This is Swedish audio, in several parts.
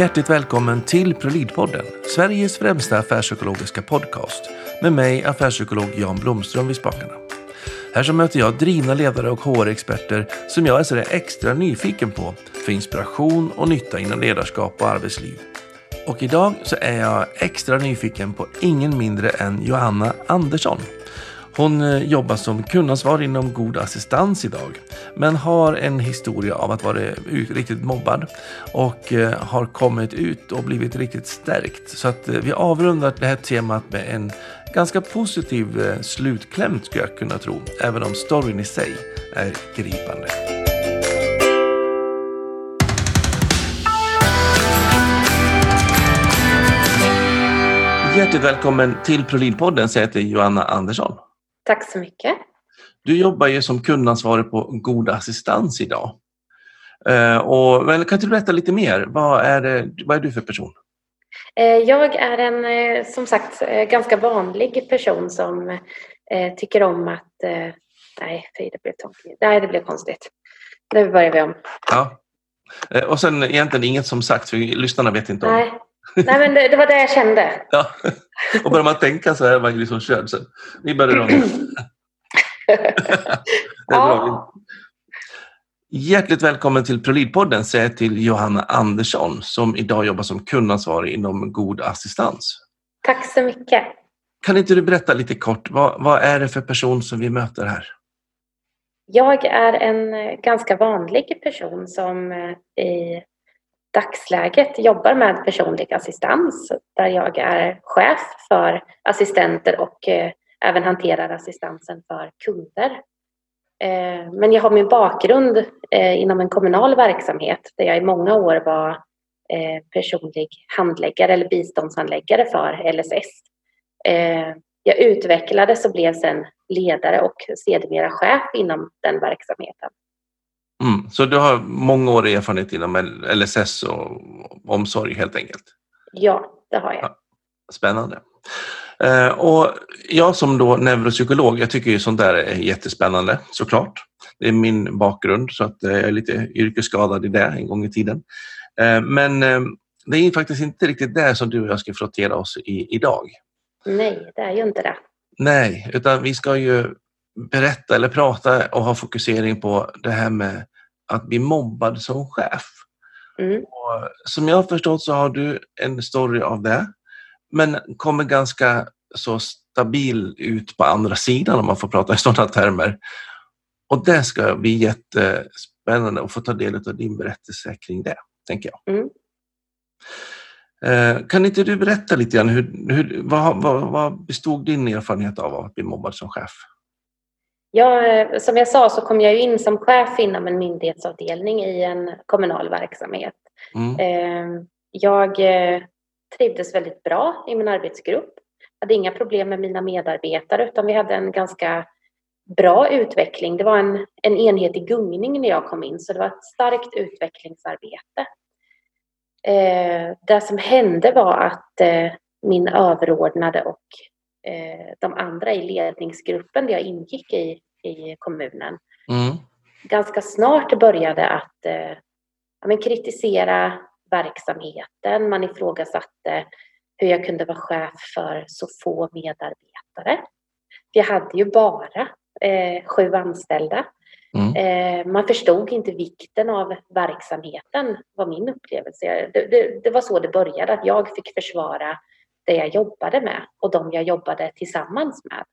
Hjärtligt välkommen till Prolidpodden, Sveriges främsta affärspsykologiska podcast med mig, affärspsykolog Jan Blomström vid spakarna. Här så möter jag drivna ledare och HR-experter som jag är så extra nyfiken på för inspiration och nytta inom ledarskap och arbetsliv. Och idag så är jag extra nyfiken på ingen mindre än Johanna Andersson. Hon eh, jobbar som kundansvarig inom god assistans idag, men har en historia av att vara riktigt mobbad och eh, har kommit ut och blivit riktigt stärkt. Så att eh, vi avrundar det här temat med en ganska positiv slutkläm skulle jag kunna tro, även om storyn i sig är gripande. Hjärtligt välkommen till Prolinpodden. jag heter Joanna Andersson. Tack så mycket. Du jobbar ju som kundansvarig på God Assistans idag. Uh, och, men kan du berätta lite mer? Vad är, det, vad är du för person? Uh, jag är en, uh, som sagt, ganska vanlig person som tycker om att... nej, det blev. Nej, det blev konstigt. Nu börjar vi om. Ja. Och sen egentligen inget som sagt, för lyssnarna vet inte om. Nej, Nej men det, det, var det jag kände. Ja. Och börjar man tänka så är man liksom körd. Så vi börjar om. bra. Hjärtligt välkommen till ProLid-podden säger jag till Johanna Andersson som idag jobbar som kundansvarig inom God assistans. Tack så mycket. Kan inte du berätta lite kort, vad, vad är det för person som vi möter här? Jag är en ganska vanlig person som eh, i dagsläget jobbar med personlig assistans där jag är chef för assistenter och eh, även hanterar assistansen för kunder. Eh, men jag har min bakgrund eh, inom en kommunal verksamhet där jag i många år var eh, personlig handläggare eller biståndshandläggare för LSS. Eh, jag utvecklades och blev sedan ledare och sedermera chef inom den verksamheten. Mm. Så du har många år erfarenhet inom LSS och omsorg helt enkelt? Ja, det har jag. Ja, spännande. Eh, och jag som då neuropsykolog, jag tycker ju sånt där är jättespännande såklart. Det är min bakgrund så att jag är lite yrkesskadad i det en gång i tiden. Eh, men eh, det är faktiskt inte riktigt det som du och jag ska frottera oss i idag. Nej, det är ju inte det. Nej, utan vi ska ju berätta eller prata och ha fokusering på det här med att bli mobbad som chef. Mm. som jag har förstått så har du en story av det, men kommer ganska så stabil ut på andra sidan om man får prata i sådana termer. Och det ska bli jättespännande att få ta del av din berättelse kring det, tänker jag. Mm. Eh, kan inte du berätta lite grann, hur, hur, vad, vad, vad bestod din erfarenhet av att bli mobbad som chef? Jag, som jag sa så kom jag in som chef inom en myndighetsavdelning i en kommunal verksamhet. Mm. Eh, jag eh, trivdes väldigt bra i min arbetsgrupp. hade inga problem med mina medarbetare utan vi hade en ganska bra utveckling. Det var en, en enhet i gungning när jag kom in så det var ett starkt utvecklingsarbete. Eh, det som hände var att min överordnade och de andra i ledningsgruppen där jag ingick i, i kommunen mm. ganska snart började att eh, ja, men kritisera verksamheten. Man ifrågasatte hur jag kunde vara chef för så få medarbetare. Jag hade ju bara eh, sju anställda. Mm. Eh, man förstod inte vikten av verksamheten, var min upplevelse. Det, det, det, var så det började, att jag fick försvara det jag jobbade med och de jag jobbade tillsammans med.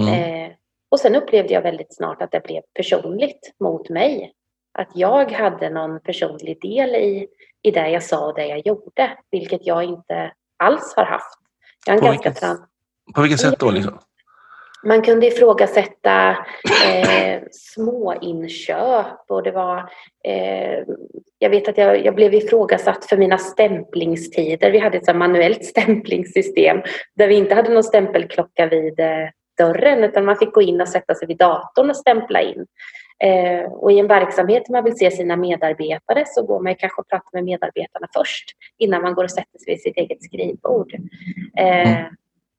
Mm. Eh, och sen upplevde jag väldigt snart att det blev personligt mot mig. Att jag hade någon personlig del i, i det jag sa och det jag gjorde, vilket jag inte alls har haft. Jag på, ganska vilket, på vilket sätt då? Liksom? Man kunde ifrågasätta eh, småinköp och det var... Eh, jag vet att jag, jag blev ifrågasatt för mina stämplingstider. Vi hade ett manuellt stämplingssystem där vi inte hade någon stämpelklocka vid eh, dörren utan man fick gå in och sätta sig vid datorn och stämpla in. Eh, och i en verksamhet där man vill se sina medarbetare så går man kanske och pratar med medarbetarna först innan man går och sätter sig vid sitt eget skrivbord. Eh,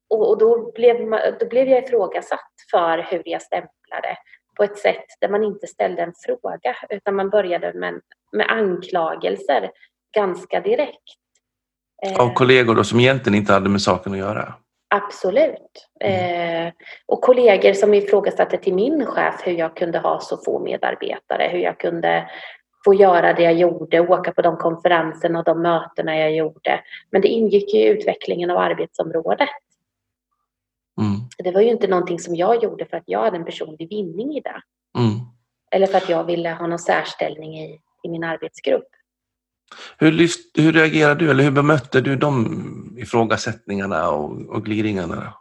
och, och då, blev man, då blev jag ifrågasatt för hur jag stämplade på ett sätt där man inte ställde en fråga utan man började med, med anklagelser. ganska direkt. Av kollegor då som egentligen inte hade med saken att göra? Absolut. Mm. Eh, och kollegor som ifrågasatte till min chef hur jag kunde ha så få medarbetare, hur jag kunde få göra det jag gjorde, åka på de konferenserna och de mötena jag gjorde. Men det ingick i utvecklingen av arbetsområdet. Mm. Det var ju inte någonting som jag gjorde för att jag hade en personlig vinning i det. Mm. Eller för att jag ville ha någon särställning i, i min arbetsgrupp. Hur, hur reagerade du eller hur bemötte du de ifrågasättningarna och, och gliringarna?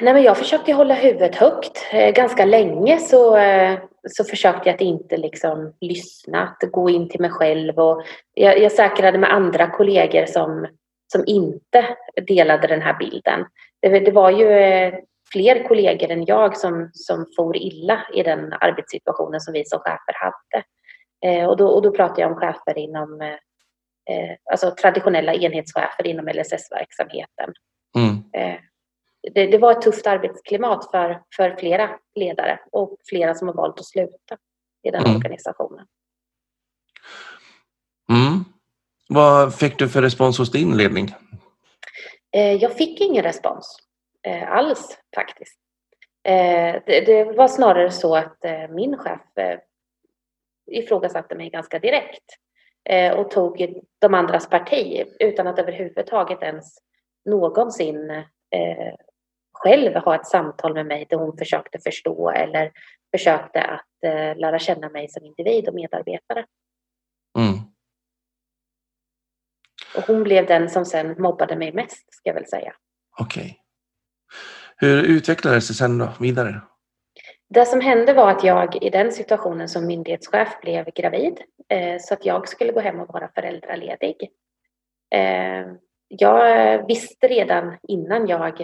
Nej, men jag försökte hålla huvudet högt. Eh, ganska länge så, eh, så försökte jag att inte liksom lyssna, att gå in till mig själv. Och jag, jag säkrade med andra kollegor som, som inte delade den här bilden. Det, det var ju eh, fler kollegor än jag som, som for illa i den arbetssituationen som vi som chefer hade. Eh, och, då, och då pratar jag om chefer inom, eh, alltså traditionella enhetschefer inom LSS-verksamheten. Mm. Eh, det, det, var ett tufft arbetsklimat för, för flera ledare och flera som har valt att sluta i den mm. organisationen. Mm. Vad fick du för respons hos din ledning? Eh, jag fick ingen respons eh, alls faktiskt. Eh, det, var snarare så att min chef ifrågasatte mig ganska direkt och tog de andras parti utan att överhuvudtaget ens någonsin själv ha ett samtal med mig där hon försökte förstå eller försökte att lära känna mig som individ och medarbetare. Mm. Och hon blev den som sen mobbade mig mest, ska jag väl säga. Okej. Okay. Hur utvecklades det sen då, vidare? Det som hände var att jag i den situationen som myndighetschef blev gravid. Eh, så att jag skulle gå hem och vara föräldraledig. Eh, jag visste redan innan jag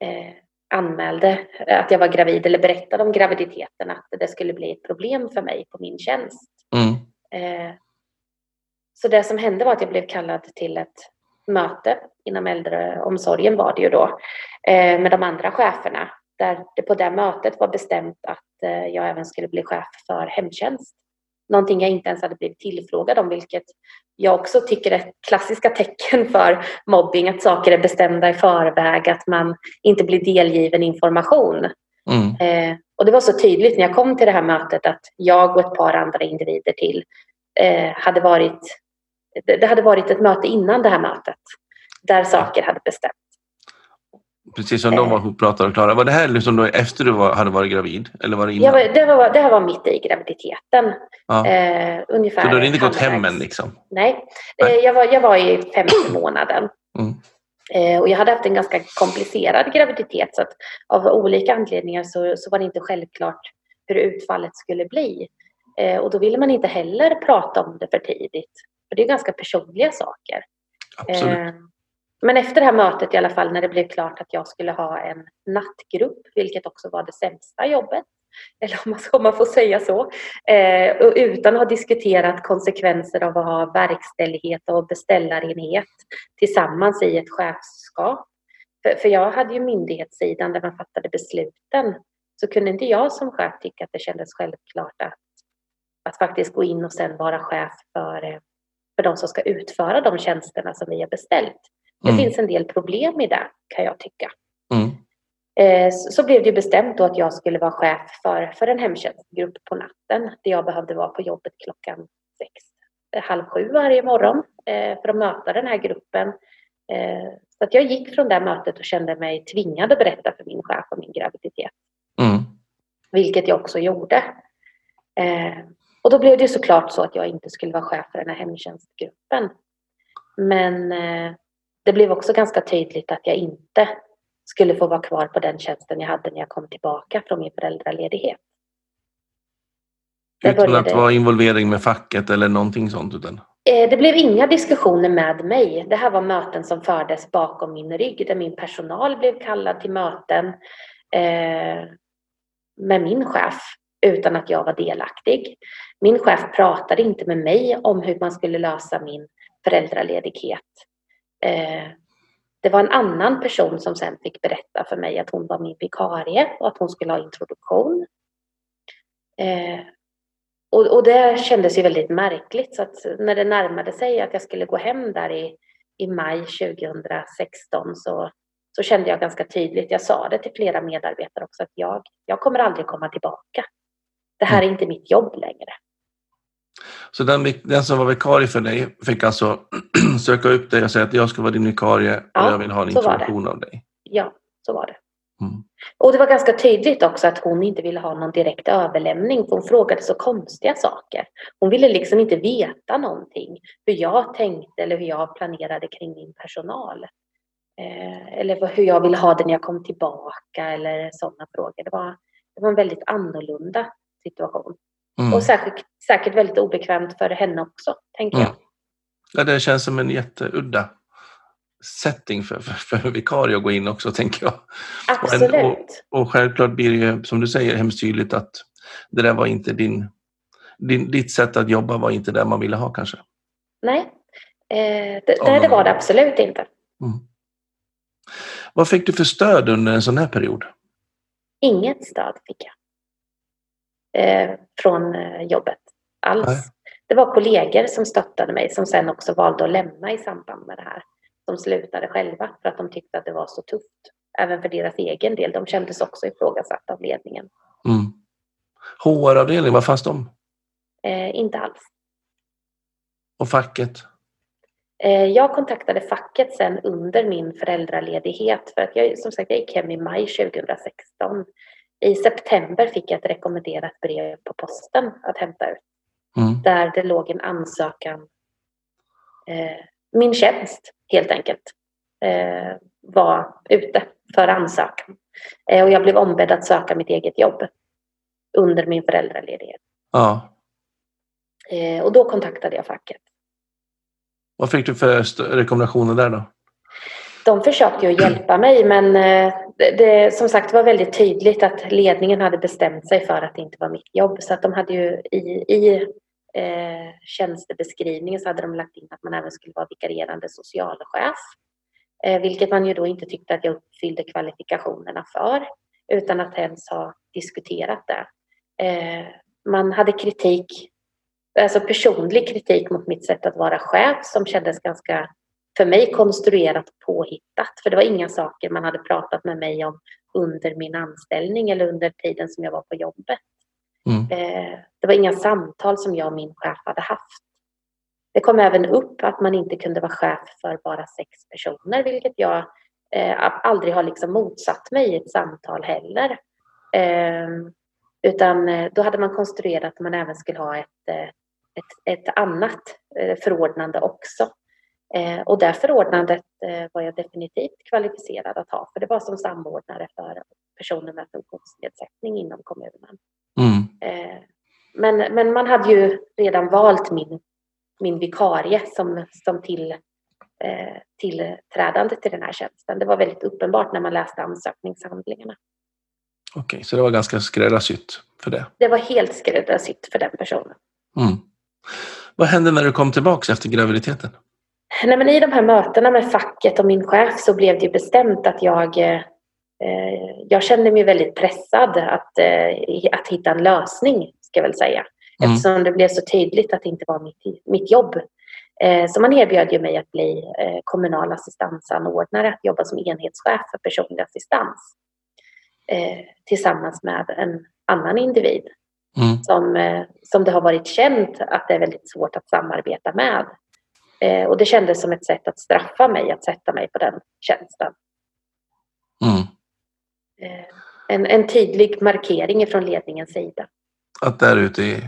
eh, anmälde att jag var gravid eller berättade om graviditeten att det skulle bli ett problem för mig på min tjänst. Mm. Så det som hände var att jag blev kallad till ett möte inom äldreomsorgen var det ju då med de andra cheferna där det på det mötet var bestämt att eh, jag även skulle bli chef för hemtjänst. Någonting jag inte ens hade blivit tillfrågad om, vilket jag också tycker är klassiska tecken för mobbing, att saker är bestämda i förväg, att man inte blir delgiven information. Mm. Eh, och det var så tydligt när jag kom till det här mötet att jag och ett par andra individer till eh, hade varit det hade varit ett möte innan det här mötet där saker hade bestämts. Precis som de var ihop och klara. Var det här liksom då efter du var, hade varit gravid? Eller var det, innan? Ja, det, var, det här var mitt i graviditeten. Ja. Eh, ungefär Så du hade inte gått hem än? Liksom? Nej, Nej. Eh, jag, var, jag var i femte månaden. Mm. Eh, och jag hade haft en ganska komplicerad graviditet så att av olika anledningar så, så var det inte självklart hur utfallet skulle bli. Eh, och då ville man inte heller prata om det för tidigt. För det är ganska personliga saker. Absolut. Men efter det här mötet i alla fall när det blev klart att jag skulle ha en nattgrupp, vilket också var det sämsta jobbet, eller om man, om man får säga så, eh, och utan att ha diskuterat konsekvenser av att ha verkställighet och beställarenhet tillsammans i ett chefskap. För, för jag hade ju myndighetssidan där man fattade besluten, så kunde inte jag som chef tycka att det kändes självklart att, att faktiskt gå in och sen vara chef för eh, för de som ska utföra de tjänsterna som vi har beställt. Det mm. finns en del problem i det kan jag tycka. Mm. Eh, så blev det bestämt då att jag skulle vara chef för, för en hemtjänstgrupp på natten där jag behövde vara på jobbet klockan sex, eh, halv sju varje morgon eh, för att möta den här gruppen. Så att jag gick från det mötet och kände mig tvingad att berätta för min chef om min graviditet. Mm. Vilket jag också gjorde. Och då blev det såklart så att jag inte skulle vara chef för den här hemtjänstgruppen. Men det blev också ganska tydligt att jag inte skulle få vara kvar på den tjänsten jag hade när jag kom tillbaka från min föräldraledighet. Utan började... att vara involvering med facket eller någonting sånt? Utan... Eh, det blev inga diskussioner med mig. Det här var möten som fördes bakom min rygg där min personal blev kallad till möten eh, med min chef utan att jag var delaktig. Min chef pratade inte med mig om hur man skulle lösa min föräldraledighet. Eh, det var en annan person som sen fick berätta för mig att hon var min vikarie och att hon skulle ha introduktion. Eh, och, och det kändes ju väldigt märkligt så att när det närmade sig att jag skulle gå hem där i, i maj 2016 så, så kände jag ganska tydligt, jag sa det till flera medarbetare också, att jag, jag kommer aldrig komma tillbaka. Det här är mm. inte mitt jobb längre. Så den, den som var vikarie för dig fick alltså söka upp dig och säga att jag ska vara din vikarie och ja, jag vill ha en information av dig? Ja, så var det. Mm. Och det var ganska tydligt också att hon inte ville ha någon direkt överlämning för hon frågade så konstiga saker. Hon ville liksom inte veta någonting, hur jag tänkte eller hur jag planerade kring min personal. Eh, eller hur jag ville ha det när jag kom tillbaka eller sådana frågor. Det var, det var en väldigt annorlunda situation. Mm. Och säkert, säkert väldigt obekvämt för henne också, tänker mm. jag. Ja, det känns som en jätteudda setting för, för, för vikarie att gå in också, tänker jag. Absolut. Och, och, och, självklart blir det ju, som du säger, hemskt tydligt att det där var inte din, din, ditt sätt att jobba var inte det man ville ha kanske. Nej, eh, det, nej, det var det absolut inte. Mm. Vad fick du för stöd under en sån här period? Inget stöd fick jag. Eh, från eh, jobbet alls. Nej. Det var kollegor som stöttade mig som sen också valde att lämna i samband med det här. De slutade själva för att de tyckte att det var så tufft. Även för deras egen del. De kändes också ifrågasatta av ledningen. Mm. HR-avdelningen, var fanns de? Eh, inte alls. Och facket? Eh, jag kontaktade facket sen under min föräldraledighet. För att jag, som sagt, jag gick hem i maj 2016. I september fick jag ett rekommenderat brev på posten att hämta ut. Mm. Där det låg en ansökan. Eh, min tjänst helt enkelt eh, var ute för ansökan. Eh, och jag blev ombedd att söka mitt eget jobb under min föräldraledighet. Ja. Eh, och då kontaktade jag facket. Vad fick du för rekommendationer där då? De försökte ju hjälpa mig men eh, det, som sagt var väldigt tydligt att ledningen hade bestämt sig för att det inte var mitt jobb. Så att de hade ju i, i eh, tjänstebeskrivningen så hade de lagt in att man även skulle vara vikarierande socialchef. Eh, vilket man ju då inte tyckte att jag uppfyllde kvalifikationerna för utan att ens ha diskuterat det. Eh, man hade kritik, alltså personlig kritik mot mitt sätt att vara chef som kändes ganska, för mig, konstruerat påhittat. För det var inga saker man hade pratat med mig om under min anställning eller under tiden som jag var på jobbet. Mm. Eh, det var inga samtal som jag och min chef hade haft. Det kom även upp att man inte kunde vara chef för bara sex personer, vilket jag eh, aldrig har liksom motsatt mig i ett samtal heller. Ehm, eh, utan då hade man konstruerat att man även skulle ha ett, eh, ett, ett annat eh, förordnande också. Eh, och det förordnandet var jag definitivt kvalificerad att ha, för det var som samordnare för personer med funktionsnedsättning inom kommunen. Mm. Eh, men, men man hade ju redan valt min, min vikarie som, som till, eh, tillträdande till den här tjänsten. Det var väldigt uppenbart när man läste ansökningshandlingarna. Okej, okay, så det var ganska skräddarsytt för det? Det var helt skräddarsytt för den personen. Mm. Vad hände när du kom tillbaka efter graviditeten? Nej, men I de här mötena med facket och min chef så blev det bestämt att jag eh, Eh, jag kände mig väldigt pressad att, eh, att hitta en lösning, ska jag väl säga. Mm. Eftersom det blev så tydligt att det inte var mitt, mitt jobb. Eh, så man erbjöd ju mig att bli kommunal assistansanordnare, att jobba som enhetschef för personlig assistans. Tillsammans med en annan individ. Mm. Som, som det har varit känt att det är väldigt svårt att samarbeta med. Och det kändes som ett sätt att straffa mig, att sätta mig på den tjänsten. Mm. Eh, en, en tydlig markering från ledningens sida. Att där ute i,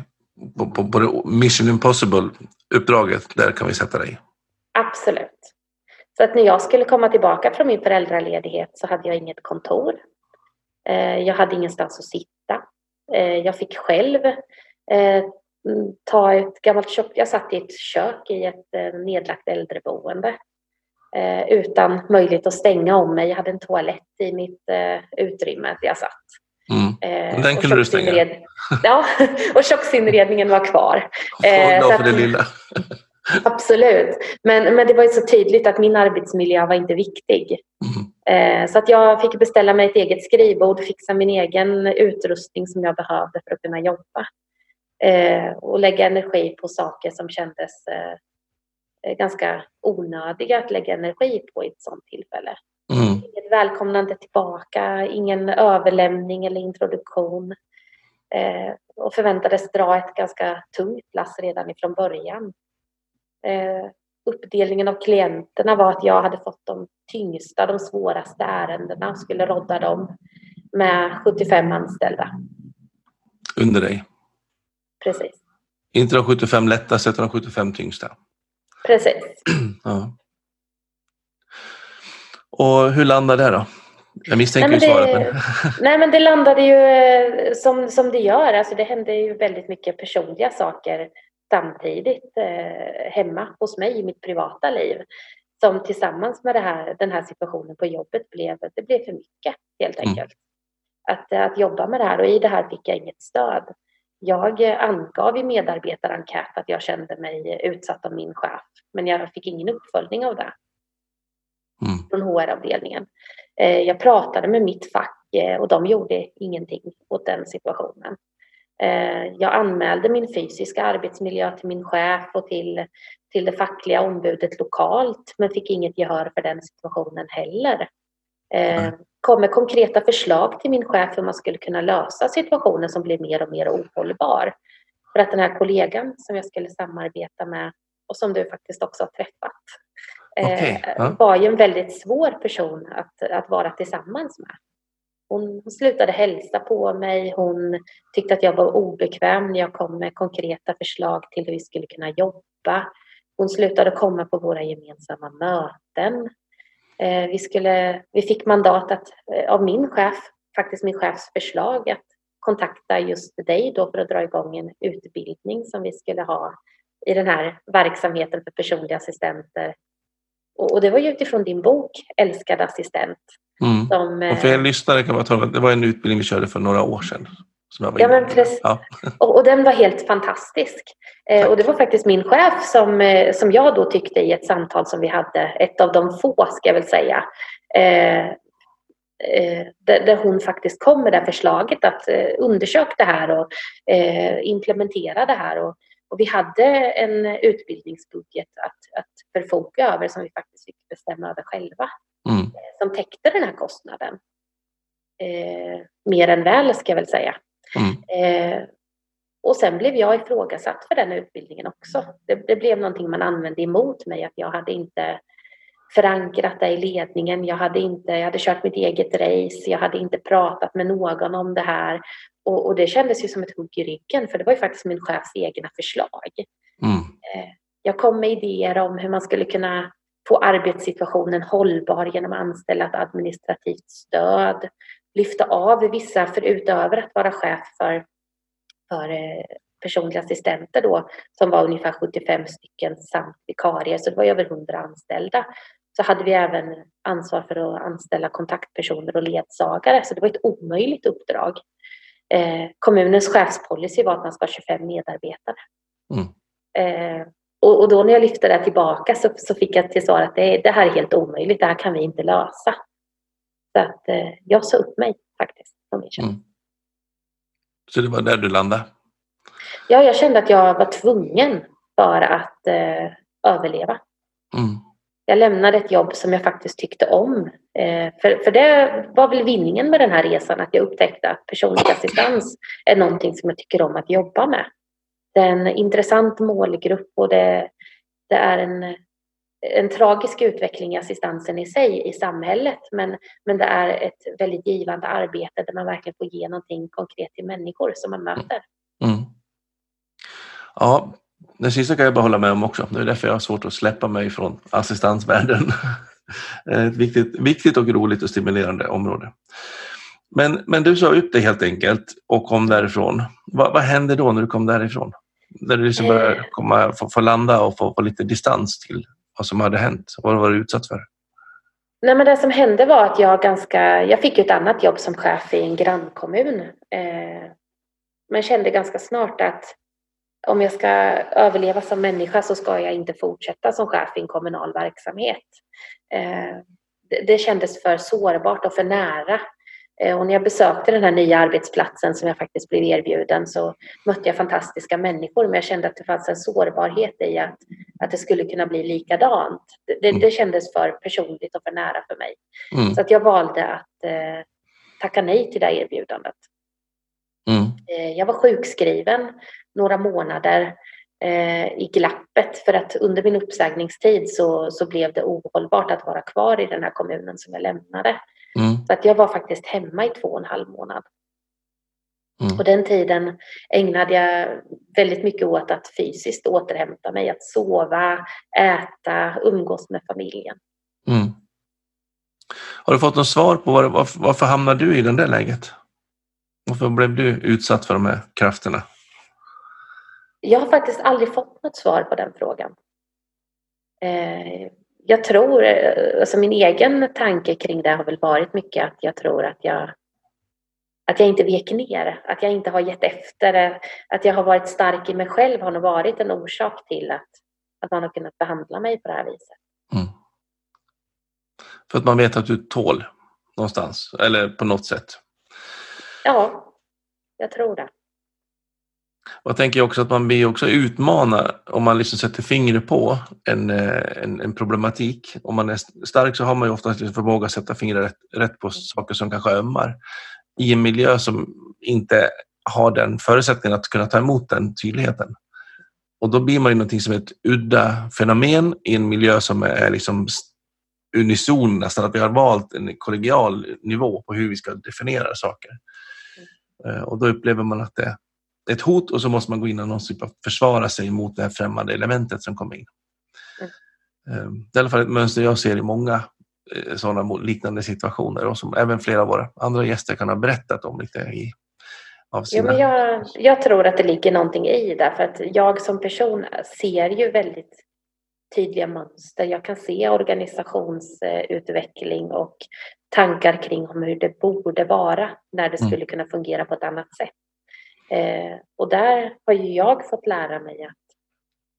på, på, på Mission Impossible-uppdraget, där kan vi sätta dig? Absolut. Så att när jag skulle komma tillbaka från min föräldraledighet så hade jag inget kontor. Eh, jag hade ingenstans att sitta. Eh, jag fick själv ta ett gammalt kök. Jag satt i ett kök i ett nedlagt äldreboende eh, utan möjlighet att stänga om mig. Jag hade en toalett i mitt eh, utrymme där jag satt. Mm. Eh, Den kunde du stänga? ja, och köksinredningen var kvar. Eh, så för det lilla. Absolut. Men, men det var ju så tydligt att min arbetsmiljö var inte viktig. Mm. Eh, så att jag fick beställa mig ett eget skrivbord, fixa min egen utrustning som jag behövde för att kunna jobba. Eh, och lägga energi på saker som kändes eh, eh, ganska onödiga att lägga energi på i ett sådant tillfälle. Mm. Inget välkomnande tillbaka, ingen överlämning eller introduktion. Eh, och förväntades dra ett ganska tungt lass redan ifrån början. Eh, uppdelningen av klienterna var att jag hade fått de tyngsta, de svåraste ärendena och skulle rodda dem med 75 anställda. Under dig? Precis. Inte de 75 lättaste utan de 75 tyngsta? Precis. ja. Och hur landade det då? Jag misstänker nej, ju svaret. Men... nej men det landade ju eh, som, som det gör. Alltså det hände ju väldigt mycket personliga saker samtidigt eh, hemma hos mig i mitt privata liv. Som tillsammans med det här, den här situationen på jobbet blev, det blev för mycket helt mm. enkelt. Mm. Att, att jobba med det här och i det här fick jag inget stöd. Jag angav i medarbetarenkät att jag kände mig utsatt av min chef, men jag fick ingen uppföljning av det mm. från HR-avdelningen. Eh, jag pratade med mitt fack eh, och de gjorde ingenting åt den situationen. Eh, jag anmälde min fysiska arbetsmiljö till min chef och till, till det fackliga ombudet lokalt men fick inget gehör för den situationen heller. Mm. Kom med konkreta förslag till min chef hur man skulle kunna lösa situationen som blev mer och mer ohållbar. För att den här kollegan som jag skulle samarbeta med och som du faktiskt också har träffat okay. eh, var ju en väldigt svår person att, att vara tillsammans med. Hon, hon slutade hälsa på mig, hon tyckte att jag var obekväm när jag kom med konkreta förslag till hur vi skulle kunna jobba. Hon slutade komma på våra gemensamma möten. Eh, vi, skulle, vi fick mandat att, eh, av min chef, faktiskt min chefs förslag, att kontakta just dig då för att dra igång en utbildning som vi skulle ha i den här verksamheten för personliga assistenter och det var ju utifrån din bok Älskad assistent. Mm. Som, och för er lyssnare kan man tala om det var en utbildning vi körde för några år sedan. Ja, men precis. Ja. Och, och, den var helt fantastisk. Eh, och det var faktiskt min chef som, eh, som jag då tyckte i ett samtal som vi hade, ett av de få ska jag väl säga, eh, eh där, där, hon faktiskt kom med det förslaget att eh, undersöka det här och eh, implementera det här. Och, och vi hade en utbildningsbudget att, att förfoga över som vi faktiskt fick bestämma över själva. Mm. Eh, som täckte den här kostnaden. Mer än väl ska jag väl säga. Mm. Eh, och sen blev jag ifrågasatt för den utbildningen också. Det, det, blev någonting man använde emot mig att jag hade inte förankrat det i ledningen. Jag hade, inte, jag hade kört mitt eget race. Jag hade inte pratat med någon om det här. Och, och, det kändes ju som ett hugg i ryggen för det var ju faktiskt min chefs egna förslag. Mm. Eh, jag kom med idéer om hur man skulle kunna få arbetssituationen hållbar genom att anställa ett administrativt stöd, lyfta av vissa, för utöver att vara chef för, för eh, personliga assistenter då, som var ungefär 75 stycken samt vikarier, så det var över 100 anställda, så hade vi även ansvar för att anställa kontaktpersoner och ledsagare, så det var ett omöjligt uppdrag. Eh, kommunens chefspolicy var att man ska ha 25 medarbetare. Mm. Eh, och, och, då när jag lyfte det tillbaka så, så fick jag till svar att det, det, här är helt omöjligt, det här kan vi inte lösa. Så att eh, jag sa upp mig faktiskt från min mm. Så det var där du landade? Ja, jag kände att jag var tvungen för att eh, överleva. Mm. Jag lämnade ett jobb som jag faktiskt tyckte om. Eh, för, för det var väl vinningen med den här resan, att jag upptäckte att personlig assistans är någonting som jag tycker om att jobba med det är en intressant målgrupp och det, det är en, en tragisk utveckling i assistansen i sig i samhället men, men det är ett väldigt givande arbete där man verkligen får ge någonting konkret till människor som man möter. Mm. Ja, det sista kan jag bara hålla med om också. Det är därför jag har svårt att släppa mig från assistansvärlden. Ett viktigt, viktigt och roligt och stimulerande område. Men, men du sa upp det helt enkelt och kom därifrån. Va, vad hände då när du kom därifrån? När du liksom började eh. komma, få, få landa och få, få, lite distans till vad som hade hänt? Vad var du utsatt för? Nej, men det som hände var att jag ganska... Jag fick ett annat jobb som chef i en grannkommun. Eh, men kände ganska snart att om jag ska överleva som människa så ska jag inte fortsätta som chef i en kommunal verksamhet. Eh, det, det kändes för sårbart och för nära och när jag besökte den här nya arbetsplatsen som jag faktiskt blev erbjuden så mötte jag fantastiska människor men jag kände att det fanns en sårbarhet i att, att det skulle kunna bli likadant. Det, mm. det kändes för personligt och för nära för mig. Mm. Så att jag valde att eh, tacka nej till det erbjudandet. Mm. Eh, jag var sjukskriven några månader eh, i glappet för att under min uppsägningstid så, så blev det ohållbart att vara kvar i den här kommunen som jag lämnade. Mm. Så att jag var faktiskt hemma i två och en halv månad. Mm. Och den tiden ägnade jag väldigt mycket åt att fysiskt återhämta mig, att sova, äta, umgås med familjen. Mm. Har du fått något svar på var, var, varför hamnade du i det där läget? Varför blev du utsatt för de här krafterna? Jag har faktiskt aldrig fått något svar på den frågan. Eh, jag tror, alltså min egen tanke kring det har väl varit mycket att jag tror att jag att jag inte vek ner, att jag inte har gett efter, att jag har varit stark i mig själv har nog varit en orsak till att, att man har kunnat behandla mig på det här viset. Mm. För att man vet att du tål någonstans, eller på något sätt? Ja, jag tror det. Och jag tänker också att man blir också utmanad om man liksom sätter fingret på en, eh, en, en, problematik. Om man är stark så har man ju oftast liksom förmåga att sätta fingret rätt, rätt på saker som kanske ömmar. I en miljö som inte har den förutsättningen att kunna ta emot den tydligheten. Och då blir man ju någonting som ett udda fenomen i en miljö som är liksom unison nästan, att vi har valt en kollegial nivå på hur vi ska definiera saker. Eh, och då upplever man att det ett hot och så måste man gå in och någon typ av försvara sig mot det här främmande elementet som kommer in. Mm. Eh, det är i alla fall ett mönster jag ser i många eh, sådana liknande situationer och som även flera av våra andra gäster kan ha berättat om lite i ja, men jag, jag tror att det ligger någonting i det för att jag som person ser ju väldigt tydliga mönster. Jag kan se organisationsutveckling och tankar kring om hur det borde vara när det mm. skulle kunna fungera på ett annat sätt. Eh, och där har ju jag fått lära mig att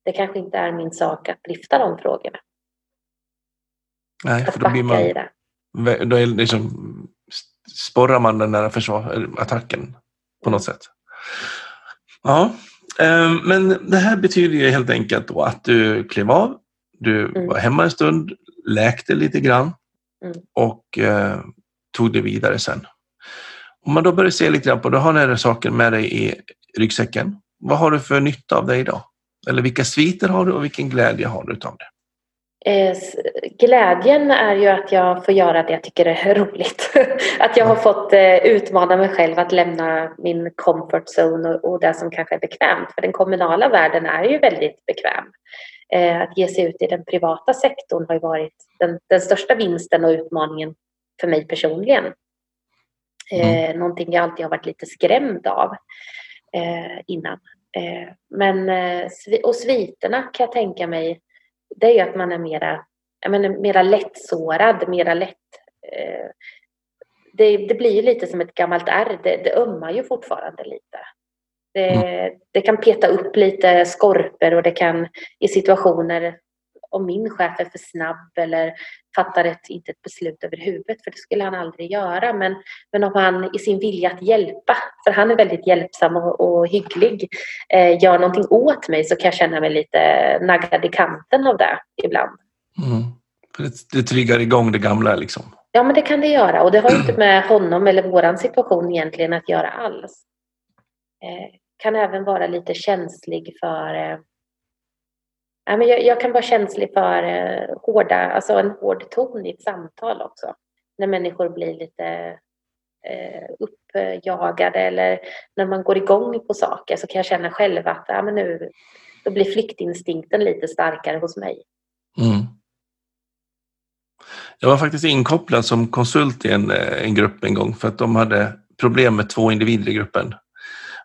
det kanske inte är min sak att lyfta de frågorna. Nej, för då blir man... Då är liksom, sporrar man den där försvar, attacken på något sätt. Ja, eh, men det här betyder ju helt enkelt då att du klev av, du mm. var hemma en stund, läkte lite grann mm. och eh, tog det vidare sen. Om man då börjar se lite grann på, du har några saker med dig i ryggsäcken. Vad har du för nytta av det idag? Eller vilka sviter har du och vilken glädje har du av det? Eh, glädjen är ju att jag får göra det jag tycker är roligt. att jag har fått eh, utmana mig själv att lämna min comfort zone och, och det som kanske är bekvämt. För den kommunala världen är ju väldigt bekväm. Eh, att ge sig ut i den privata sektorn har ju varit den, den största vinsten och utmaningen för mig personligen. Mm. Eh, någonting jag alltid har varit lite skrämd av eh, innan. Eh, men, eh, och sviterna kan jag tänka mig, det är ju att man är mera, jag menar, mera lättsårad, mera lätt... Eh, det, det, blir ju lite som ett gammalt ärr, det, det ömmar ju fortfarande lite. Det, mm. det, kan peta upp lite skorpor och det kan i situationer om min chef är för snabb eller fattar ett, inte ett beslut över huvudet, för det skulle han aldrig göra. Men, men om han i sin vilja att hjälpa, för han är väldigt hjälpsam och, och hygglig, eh, gör någonting åt mig så kan jag känna mig lite naggad i kanten av det ibland. Mm. Det, det triggar igång det gamla liksom? Ja, men det kan det göra och det har inte med honom eller våran situation egentligen att göra alls. Eh, kan även vara lite känslig för eh, Ja, men jag, jag, kan vara känslig för eh, hårda, alltså en hård ton i ett samtal också. När människor blir lite eh, uppjagade eller när man går igång på saker så kan jag känna själv att ja, men nu, då blir flyktinstinkten lite starkare hos mig. Mm. Jag var faktiskt inkopplad som konsult i en, eh, en grupp en gång för att de hade problem med två individer i gruppen.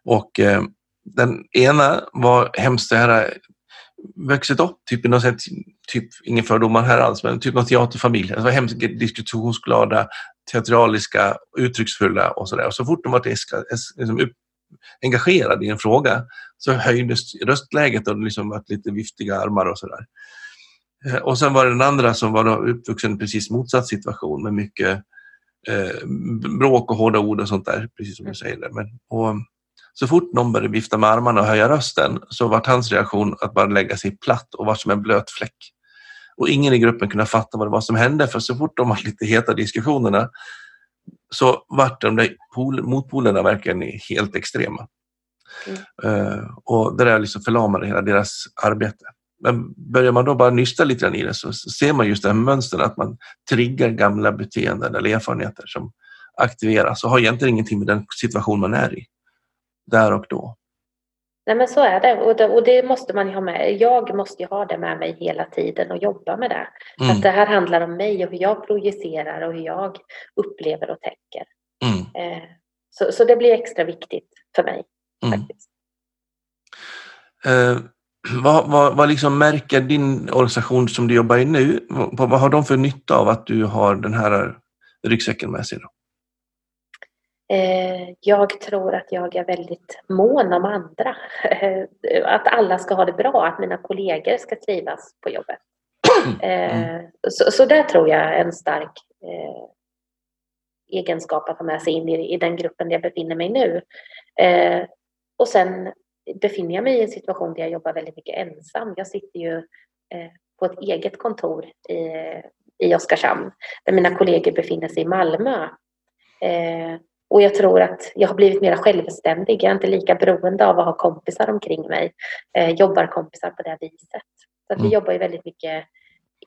Och eh, den ena var hemskt det här vuxit upp typ i något sätt, typ, ingen fördomar här alls, men typ någon teaterfamilj. Var hemskt diskussionsglada, teatraliska, uttrycksfulla och sådär. Och så fort de var liksom engagerade i en fråga så höjdes röstläget och liksom var lite viftiga armar och sådär. Eh, och sen var det den andra som var uppvuxen i precis motsatt situation med mycket eh, bråk och hårda ord och sånt där, precis som du mm. säger. Men, och, så fort någon började vifta med armarna och höja rösten så var hans reaktion att bara lägga sig platt och vara som en blöt fläck. Och ingen i gruppen kunde fatta vad det var som hände för så fort de var lite heta diskussionerna så vart de där pol, motpolerna verkligen helt extrema. Mm. Uh, och det där liksom förlamade hela deras arbete. Men börjar man då bara nysta lite grann i det så ser man just det här mönstret att man triggar gamla beteenden eller erfarenheter som aktiveras och har egentligen ingenting med den situation man är i där och då. Nej men så är det och, det och det måste man ju ha med. Jag måste ju ha det med mig hela tiden och jobba med det. Mm. Att det här handlar om mig och hur jag projicerar och hur jag upplever och tänker. Mm. Eh, så, så det blir extra viktigt för mig. Mm. faktiskt. Eh, vad, vad, vad liksom märker din organisation som du jobbar i nu? Vad, vad har de för nytta av att du har den här ryggsäcken med sig? Då? Eh, jag tror att jag är väldigt mån om andra. Att alla ska ha det bra, att mina kollegor ska trivas på jobbet. Mm. Eh, så, så där tror jag är en stark eh, egenskap att ha med sig in i, i den gruppen där jag befinner mig nu. Och sen befinner jag mig i en situation där jag jobbar väldigt mycket ensam. Jag sitter ju på ett eget kontor i, i Oskarshamn där mina kollegor befinner sig i Malmö. Och jag tror att jag har blivit mer självständig. Jag är inte lika beroende av att ha kompisar omkring mig. Eh, jobbar kompisar på det viset. Så att vi mm. jobbar ju väldigt mycket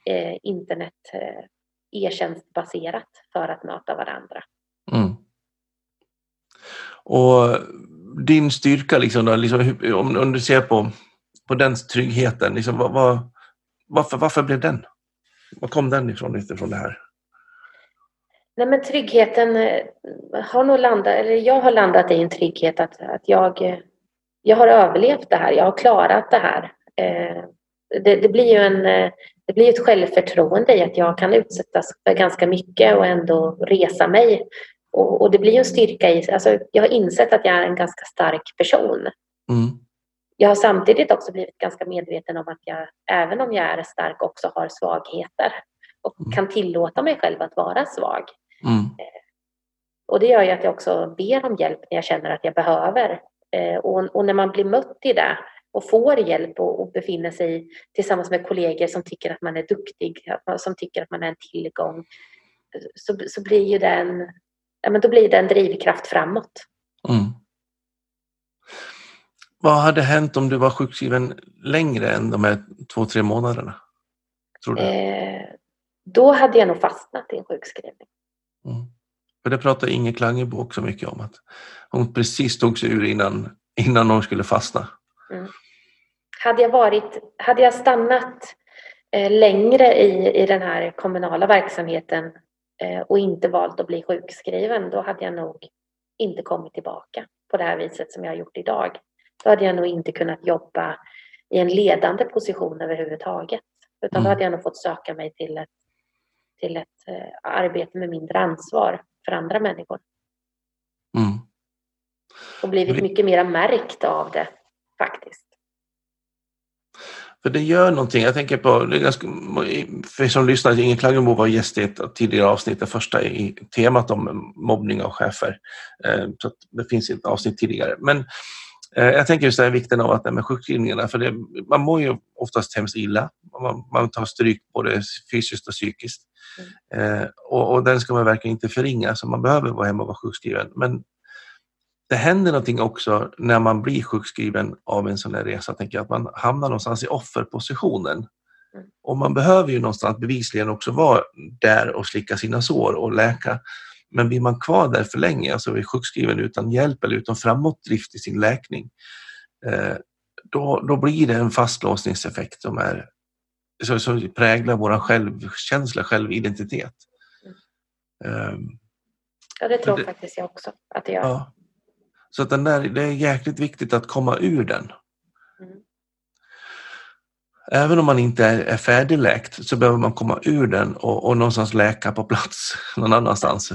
eh, internet eh, e-tjänstbaserat för att möta varandra. Mm. Och din styrka, liksom då, liksom, om, om, du ser på, på den tryggheten, liksom, vad, vad, varför, varför blev den? Var kom den ifrån, ifrån det här? Nej, men tryggheten eh, har nog landat, eller jag har landat i en trygghet att, att jag, eh, jag har överlevt det här, jag har klarat det här. Eh, det, det blir ju en, det blir ett självförtroende i att jag kan utsättas för ganska mycket och ändå resa mig. Och, och det blir en styrka i, alltså jag har insett att jag är en ganska stark person. Mm. Jag har samtidigt också blivit ganska medveten om att jag, även om jag är stark, också har svagheter och mm. kan tillåta mig själv att vara svag. Mm. Och det gör ju att jag också ber om hjälp när jag känner att jag behöver. Eh, och, och när man blir mött i det och får hjälp och, och, befinner sig tillsammans med kollegor som tycker att man är duktig, som tycker att man är en tillgång, så, så blir ju den, ja, men då blir det en drivkraft framåt. Mm. Vad hade hänt om du var sjukskriven längre än de här två, tre månaderna? Tror du? Eh, då hade jag nog fastnat i en sjukskrivning. Mm. För det pratar Inge Klangebo också mycket om, att hon precis tog sig ur innan, innan hon skulle fastna. Mm. Hade, jag varit, hade jag stannat eh, längre i, i den här kommunala verksamheten eh, och inte valt att bli sjukskriven, då hade jag nog inte kommit tillbaka på det här viset som jag har gjort idag. Då hade jag nog inte kunnat jobba i en ledande position överhuvudtaget. Utan mm. då hade jag nog fått söka mig till ett till ett eh, arbete med mindre ansvar för andra människor. Mm. Och blivit mycket mer märkt av det faktiskt. För det gör någonting. Jag tänker på, för er som lyssnar, Inge Klangemo var gäst i ett tidigare avsnitt, det första i temat om mobbning av chefer. Eh, så det finns ett avsnitt tidigare. Men Eh, jag tänker just det vikten av att det med sjukskrivningarna, för det, man mår ju oftast hemskt illa. Man, man tar stryk både fysiskt och psykiskt. Mm. Eh, och, och, den ska man verkligen inte förringa, så man behöver vara hemma och vara sjukskriven. Men det händer någonting också när man blir sjukskriven av en sån här resa, tänker jag, att man hamnar någonstans i offerpositionen. Mm. Och man behöver ju någonstans bevisligen också vara där och slicka sina sår och läka. Men blir man kvar där för länge, alltså är sjukskriven utan hjälp eller utan framåtdrift i sin läkning, eh, då, då blir det en fastlåsningseffekt som, är, som, som präglar vår självkänsla, självidentitet. Mm. Ja, det tror det, faktiskt jag också att det gör. Ja. Så att den där, det är jäkligt viktigt att komma ur den. Mm. Även om man inte är, är färdigläkt så behöver man komma ur den och, och någonstans läka på plats någon annanstans.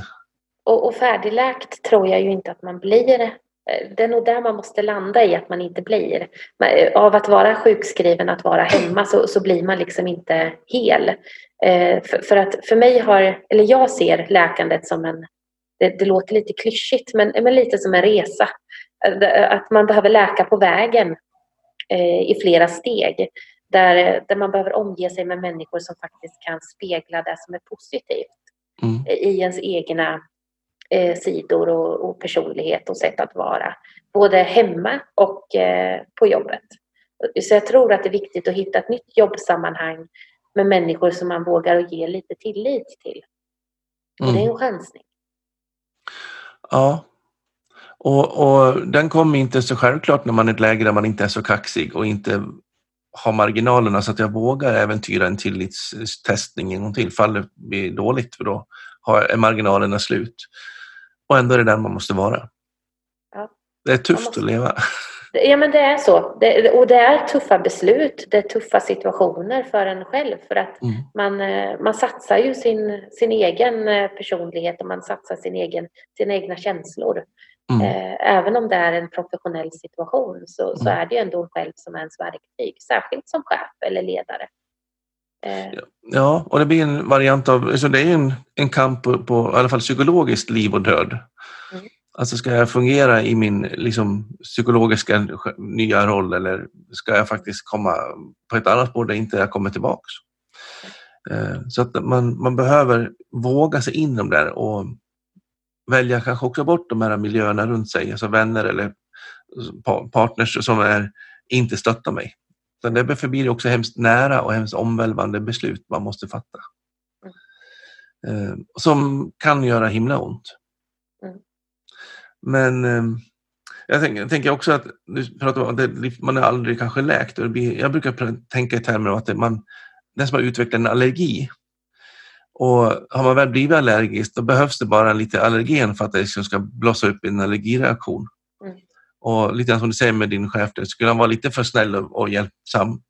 Och, och färdigläkt tror jag ju inte att man blir. Eh, det är nog där man måste landa i att man inte blir. Eh, av att vara sjukskriven, att vara hemma, så, så blir man liksom inte hel. Eh, för, för, att för mig har, eller jag ser läkandet som en det, det låter lite klyschigt, men, men lite som en resa. Att man behöver läka på vägen i flera steg. Där, där man behöver omge sig med människor som faktiskt kan spegla det som är positivt mm. i ens egna eh, sidor och, och, personlighet och sätt att vara. Både hemma och eh, på jobbet. Så jag tror att det är viktigt att hitta ett nytt jobbsammanhang med människor som man vågar ge lite tillit till. Mm. det är en mm. chansning. Ja. Och, och den kommer inte så självklart när man är i ett läge där man inte är så kaxig och inte har marginalerna så att jag vågar äventyra en tillitstestning en gång till. Fall det blir dåligt för då är marginalerna slut. Och ändå är det den man måste vara. Ja. Det är tufft måste... att leva. Ja men det är så. Det, och det är tuffa beslut, det är tuffa situationer för en själv. För att mm. man, eh, man satsar ju sin, sin egen eh, personlighet och man satsar sin egen, sina egna känslor. Mm. Eh, även om det är en professionell situation så, mm. så är det ju ändå själv som är ens verktyg. Särskilt som chef eller ledare. Ja, och det blir en variant av, alltså det är en, en kamp på, på i alla fall psykologiskt liv och död. Mm. Alltså ska jag fungera i min liksom, psykologiska nya roll eller ska jag faktiskt komma på ett annat spår där inte jag kommer tillbaks? Eh, så att man, man behöver våga sig in de där och välja kanske också bort de här miljöerna runt sig, alltså vänner eller partners som är, inte stöttar mig. Så därför blir det också hemskt nära och hemskt omvälvande beslut man måste fatta. Mm. Som kan göra himla ont. Mm. Men eh, jag, tänker, jag tänker också att du pratar om att man är aldrig kanske läkt. Och blir, jag brukar tänka i termer av att det, man, den som har utvecklat en allergi och har man väl blivit allergisk då behövs det bara lite allergen för att det liksom ska blossa upp en allergireaktion. Och lite som du säger med din chef, det skulle han vara lite för snäll och hjälpsam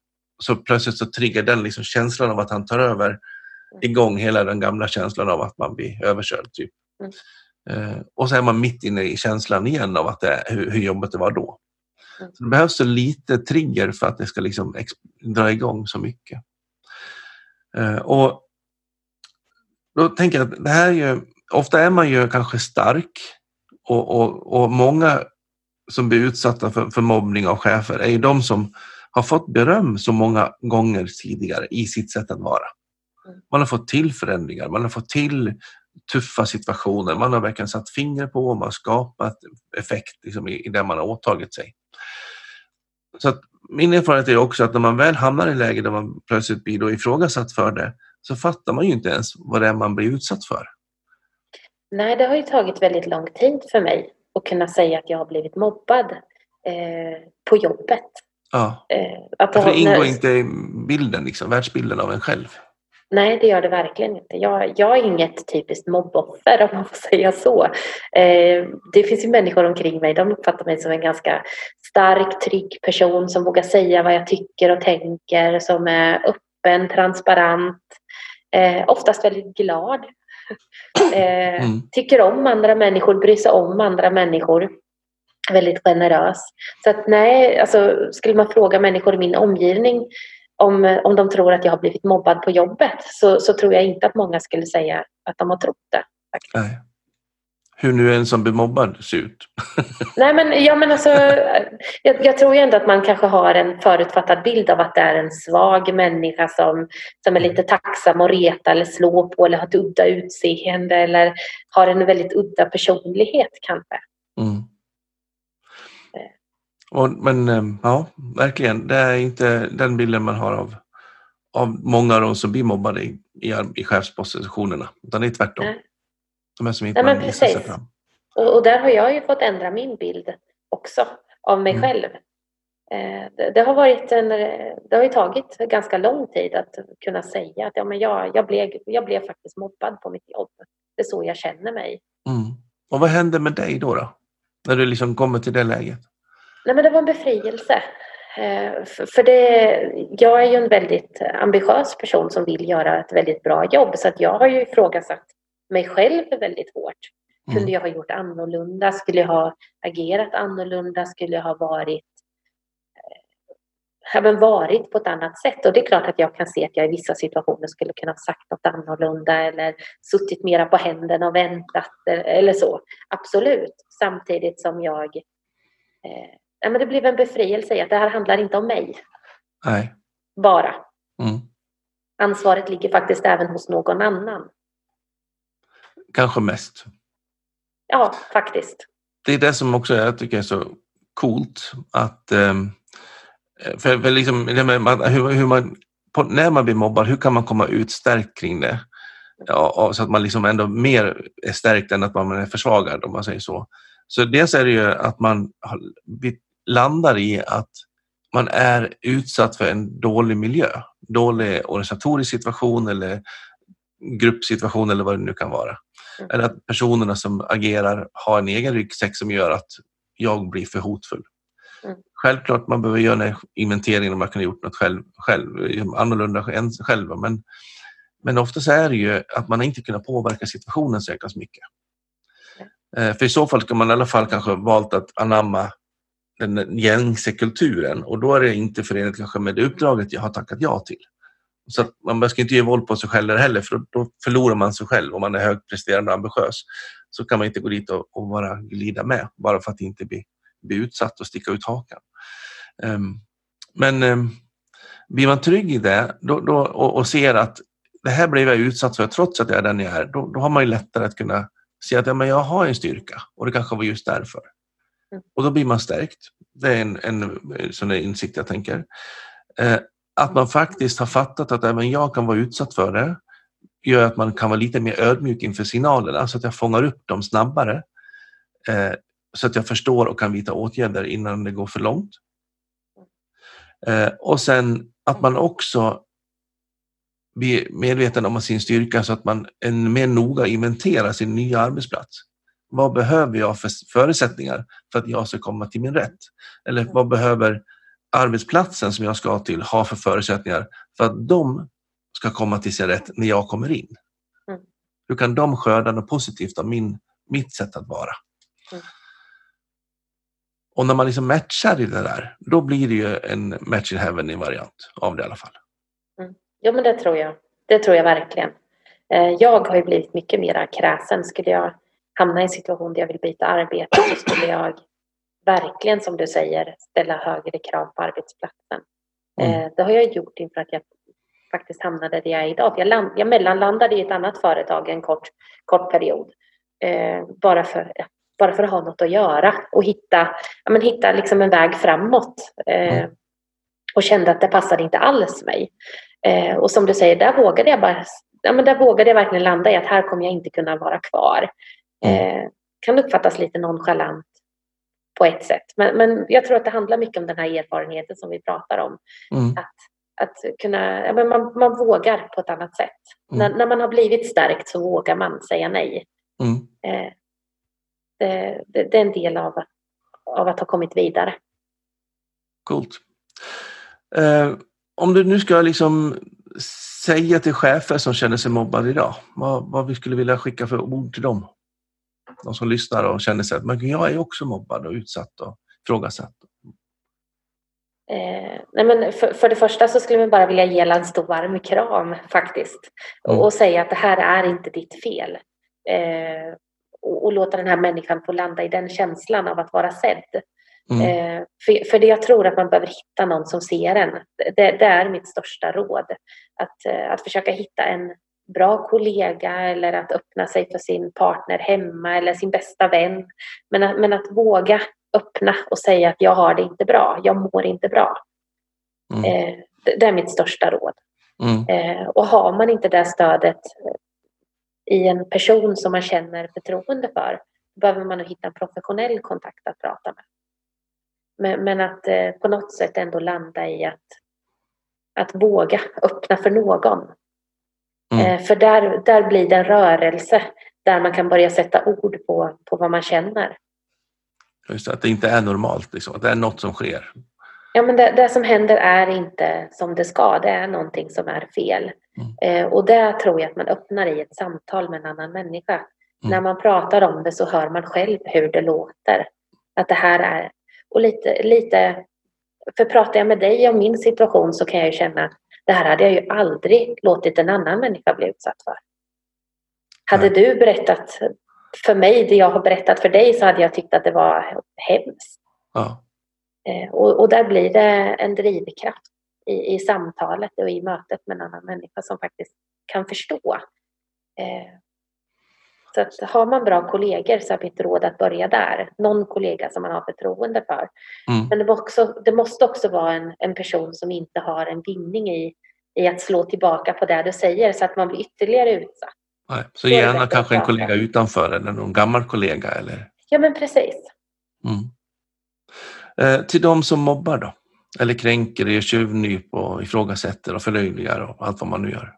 så plötsligt så triggar den liksom känslan av att han tar över mm. igång hela den gamla känslan av att man blir överkörd. Typ. Mm. Eh, och så är man mitt inne i känslan igen av att det, hur, hur jobbigt det var då. Mm. Så det behövs så lite trigger för att det ska liksom dra igång så mycket. Eh, och då tänker jag att det här är ju, ofta är man ju kanske stark och, och, och många som blir utsatta för, för mobbning av chefer är ju de som har fått beröm så många gånger tidigare i sitt sätt att vara. Mm. Man har fått till förändringar, man har fått till tuffa situationer. Man har verkligen satt fingret på och man har skapat effekt liksom, i, i det man har åtagit sig. Så att min erfarenhet är också att när man väl hamnar i läge där man plötsligt blir då ifrågasatt för det så fattar man ju inte ens vad det är man blir utsatt för. Nej, det har ju tagit väldigt lång tid för mig att kunna säga att jag har blivit mobbad eh, på jobbet. Ja, eh, att det, det ingår när... inte i bilden, liksom, världsbilden av en själv. Nej, det gör det verkligen inte. Jag, jag är inget typiskt mobboffer om man får säga så. Eh, det finns ju människor omkring mig, de uppfattar mig som en ganska stark, trygg person som vågar säga vad jag tycker och tänker, som är öppen, transparent, eh, oftast väldigt glad. Eh, mm. Tycker om andra människor, bryr sig om andra människor. Väldigt generös. Så att nej, alltså, skulle man fråga människor i min omgivning om, om de tror att jag har blivit mobbad på jobbet så, så tror jag inte att många skulle säga att de har trott det. Nej. Hur nu en som blir mobbad ser ut. Nej, men, ja, men alltså, jag, jag, tror ju ändå att man kanske har en förutfattad bild av att det är en svag människa som, som är lite tacksam att reta eller slå på eller har ett udda utseende eller har en väldigt udda personlighet kanske. Mm. Och, men ehm, ja, verkligen, det är inte den bilden man har av, av många av de som blir mobbade i, i, i chefspositionerna, utan det är tvärtom. Nej. De är som inte Nej, men precis. sig fram. Och, och, där har jag ju fått ändra min bild också av mig mm. själv. Eh, det, det, har varit en, det har ju tagit ganska lång tid att kunna säga att ja, men jag, jag, blev, jag blev faktiskt mobbad på mitt jobb. Det är så jag känner mig. Mm. Och vad händer med dig då, då? När du liksom kommer till det läget? Nej, men det var en befrielse. Eh, för det, jag är ju en väldigt ambitiös person som vill göra ett väldigt bra jobb så att jag har ju ifrågasatt mig själv väldigt hårt. Kunde mm. jag ha gjort annorlunda? Skulle jag ha agerat annorlunda? Skulle jag ha varit även varit på ett annat sätt. Och det är klart att jag kan se att jag i vissa situationer skulle kunna ha sagt något annorlunda eller suttit mera på händerna och väntat eller så. Absolut. Samtidigt som jag... Eh, men det blev en befrielse i att det här handlar inte om mig. Nej. Bara. Mm. Ansvaret ligger faktiskt även hos någon annan. Kanske mest. Ja, faktiskt. Det är det som också jag tycker är så coolt att um Eh, för, för liksom, hur, hur man, när man blir mobbad, hur kan man komma ut stärkt kring det? Ja, så att man liksom ändå mer är stärkt än att man är försvagad om man säger så. Så dels är det ju att man landar i att man är utsatt för en dålig miljö, dålig organisatorisk situation eller gruppsituation eller vad det nu kan vara. Mm. Eller att personerna som agerar har en egen ryggsäck som gör att jag blir för hotfull. Mm. Självklart man behöver göra en inventering om man kan ha gjort något själv, själv annorlunda än själv. Men, men oftast är det ju att man inte kunnat påverka situationen så mycket. Mm. För i så fall ska man i alla fall kanske valt att anamma den gängse kulturen och då är det inte förenligt kanske med det uppdraget jag har tackat ja till. Så att man ska inte ge våld på sig själv heller för då förlorar man sig själv om man är högpresterande och ambitiös. Så kan man inte gå dit och, och bara glida med bara för att inte bli bli utsatt och sticka ut hakan. Um, men um, blir man trygg i det då, då, och, och, ser att det här blev jag utsatt för trots att jag är den jag är, då, då har man ju lättare att kunna se att ja, men jag har en styrka och det kanske var just därför. Mm. Och då blir man stärkt. Det är en, en sån insikt jag tänker. Eh, att man faktiskt har fattat att även jag kan vara utsatt för det gör att man kan vara lite mer ödmjuk inför signalerna så att jag fångar upp dem snabbare. Eh, så att jag förstår och kan vidta åtgärder innan det går för långt. Eh, och sen att man också blir medveten om sin styrka så att man än mer noga inventerar sin nya arbetsplats. Vad behöver jag för förutsättningar för att jag ska komma till min rätt? Eller vad behöver arbetsplatsen som jag ska till ha för förutsättningar för att de ska komma till sin rätt när jag kommer in? Mm. Hur kan de skörda något positivt av min, mitt sätt att vara? Mm. Och när man liksom matchar i det där, då blir det ju en match in heaven i variant av det i alla fall. Mm. Ja, men det tror jag. Det tror jag verkligen. Eh, jag har ju blivit mycket mer kräsen. Skulle jag hamna i en situation där jag vill byta arbete så skulle jag verkligen, som du säger, ställa högre krav på arbetsplatsen. Mm. Eh, det har jag gjort inför att jag faktiskt hamnade där jag är idag. Jag, land, jag mellanlandade i ett annat företag en kort, kort period. Eh, bara för bara för att ha något att göra och hitta, ja, men hitta liksom en väg framåt. Eh, mm. och kände att det passade inte alls mig. Eh, och som du säger, där vågade jag bara, ja, men där vågade jag verkligen landa i att här kommer jag inte kunna vara kvar. Mm. Eh, kan uppfattas lite nonchalant på ett sätt. Men, men jag tror att det handlar mycket om den här erfarenheten som vi pratar om. Mm. Att, att kunna, ja, men man, man vågar på ett annat sätt. Mm. När, när man har blivit stärkt så vågar man säga nej. Mm. Eh, det, det, det, är en del av, av att ha kommit vidare. Coolt. Eh, om du nu ska liksom säga till chefer som känner sig mobbade idag, vad, vad vi skulle vilja skicka för ord till dem? De som lyssnar och känner sig att men jag är också mobbad och utsatt och ifrågasatt. Eh, nej men för, för, det första så skulle man bara vilja ge en stor varm kram faktiskt. Mm. Och, och, säga att det här är inte ditt fel. Eh, och, och, låta den här människan få landa i den känslan av att vara sedd. Mm. Eh, för, för det jag tror att man behöver hitta någon som ser en. Det, det är mitt största råd. Att, eh, att försöka hitta en bra kollega eller att öppna sig för sin partner hemma eller sin bästa vän. Men att, men att våga öppna och säga att jag har det inte bra, jag mår inte bra. Mm. Eh, det, det, är mitt största råd. Mm. Eh, och har man inte det stödet i en person som man känner förtroende för behöver man hitta en professionell kontakt att prata med. Men, men att eh, på något sätt ändå landa i att, att våga öppna för någon. Mm. Eh, för där, där blir det en rörelse där man kan börja sätta ord på, på vad man känner. Just det, att det inte är normalt, liksom, att det är något som sker. Ja, men det, det, som händer är inte som det ska. Det är någonting som är fel. Mm. Eh, och det tror jag att man öppnar i ett samtal med en annan människa. Mm. När man pratar om det så hör man själv hur det låter. Att det här är... Och lite, lite för pratar jag med dig om min situation så kan jag ju känna det här hade jag ju aldrig låtit en annan människa bli utsatt för. Hade du berättat för mig det jag har berättat för dig så hade jag tyckt att det var hemskt. Ja. Eh, och, och, där blir det en drivkraft i, i samtalet och i mötet med en annan människa som faktiskt kan förstå. Eh, så att har man bra kollegor så är mitt råd att börja där. Någon kollega som man har förtroende för. Mm. Men det, också, det, måste också vara en, en person som inte har en vinning i, i att slå tillbaka på det du säger så att man blir ytterligare utsatt. Nej, så gärna kanske en kollega utanför eller någon gammal kollega? Eller? Ja, men precis. Mm. Eh, till de som mobbar då? Eller kränker, ger tjuvnyp och ifrågasätter och förlöjligar och allt vad man nu gör.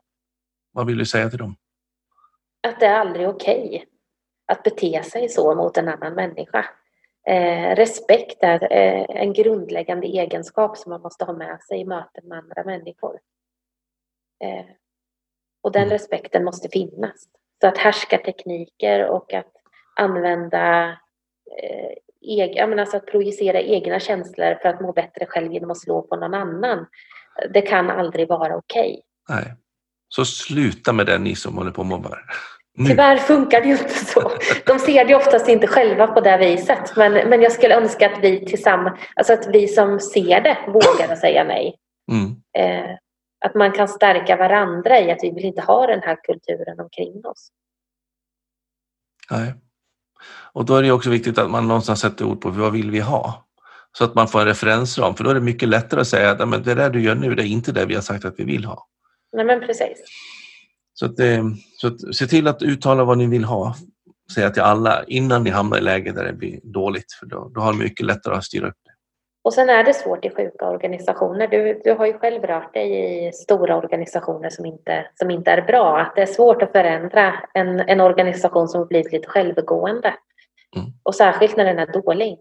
Vad vill du säga till dem? Att det är aldrig okej okay att bete sig så mot en annan människa. Eh, respekt är eh, en grundläggande egenskap som man måste ha med sig i möten med andra människor. Eh, och den mm. respekten måste finnas. Så att härskartekniker och att använda eh, eg, alltså att projicera egna känslor för att må bättre själv genom att slå på någon annan. Det kan aldrig vara okej. Okay. Nej. Så sluta med det ni som håller på och mobbar. Nu. Tyvärr funkar det ju inte så. De ser det oftast inte själva på det viset. Men, men jag skulle önska att vi tillsammans, alltså att vi som ser det vågar säga nej. Mm. Eh, att man kan stärka varandra i att vi vill inte ha den här kulturen omkring oss. Nej. Och då är det också viktigt att man någonstans sätter ord på vad vill vi ha? Så att man får en referensram, för då är det mycket lättare att säga att det där du gör nu, det är inte det vi har sagt att vi vill ha. Nej, men precis. Så, att, så att, se till att uttala vad ni vill ha. Säga till alla innan ni hamnar i läge där det blir dåligt, för då, då har ni mycket lättare att styra upp det. Och sen är det svårt i sjuka organisationer. Du, du har ju själv rört dig i stora organisationer som inte, som inte är bra. Att det är svårt att förändra en, en organisation som blivit lite självgående. Mm. Och särskilt när den är dålig.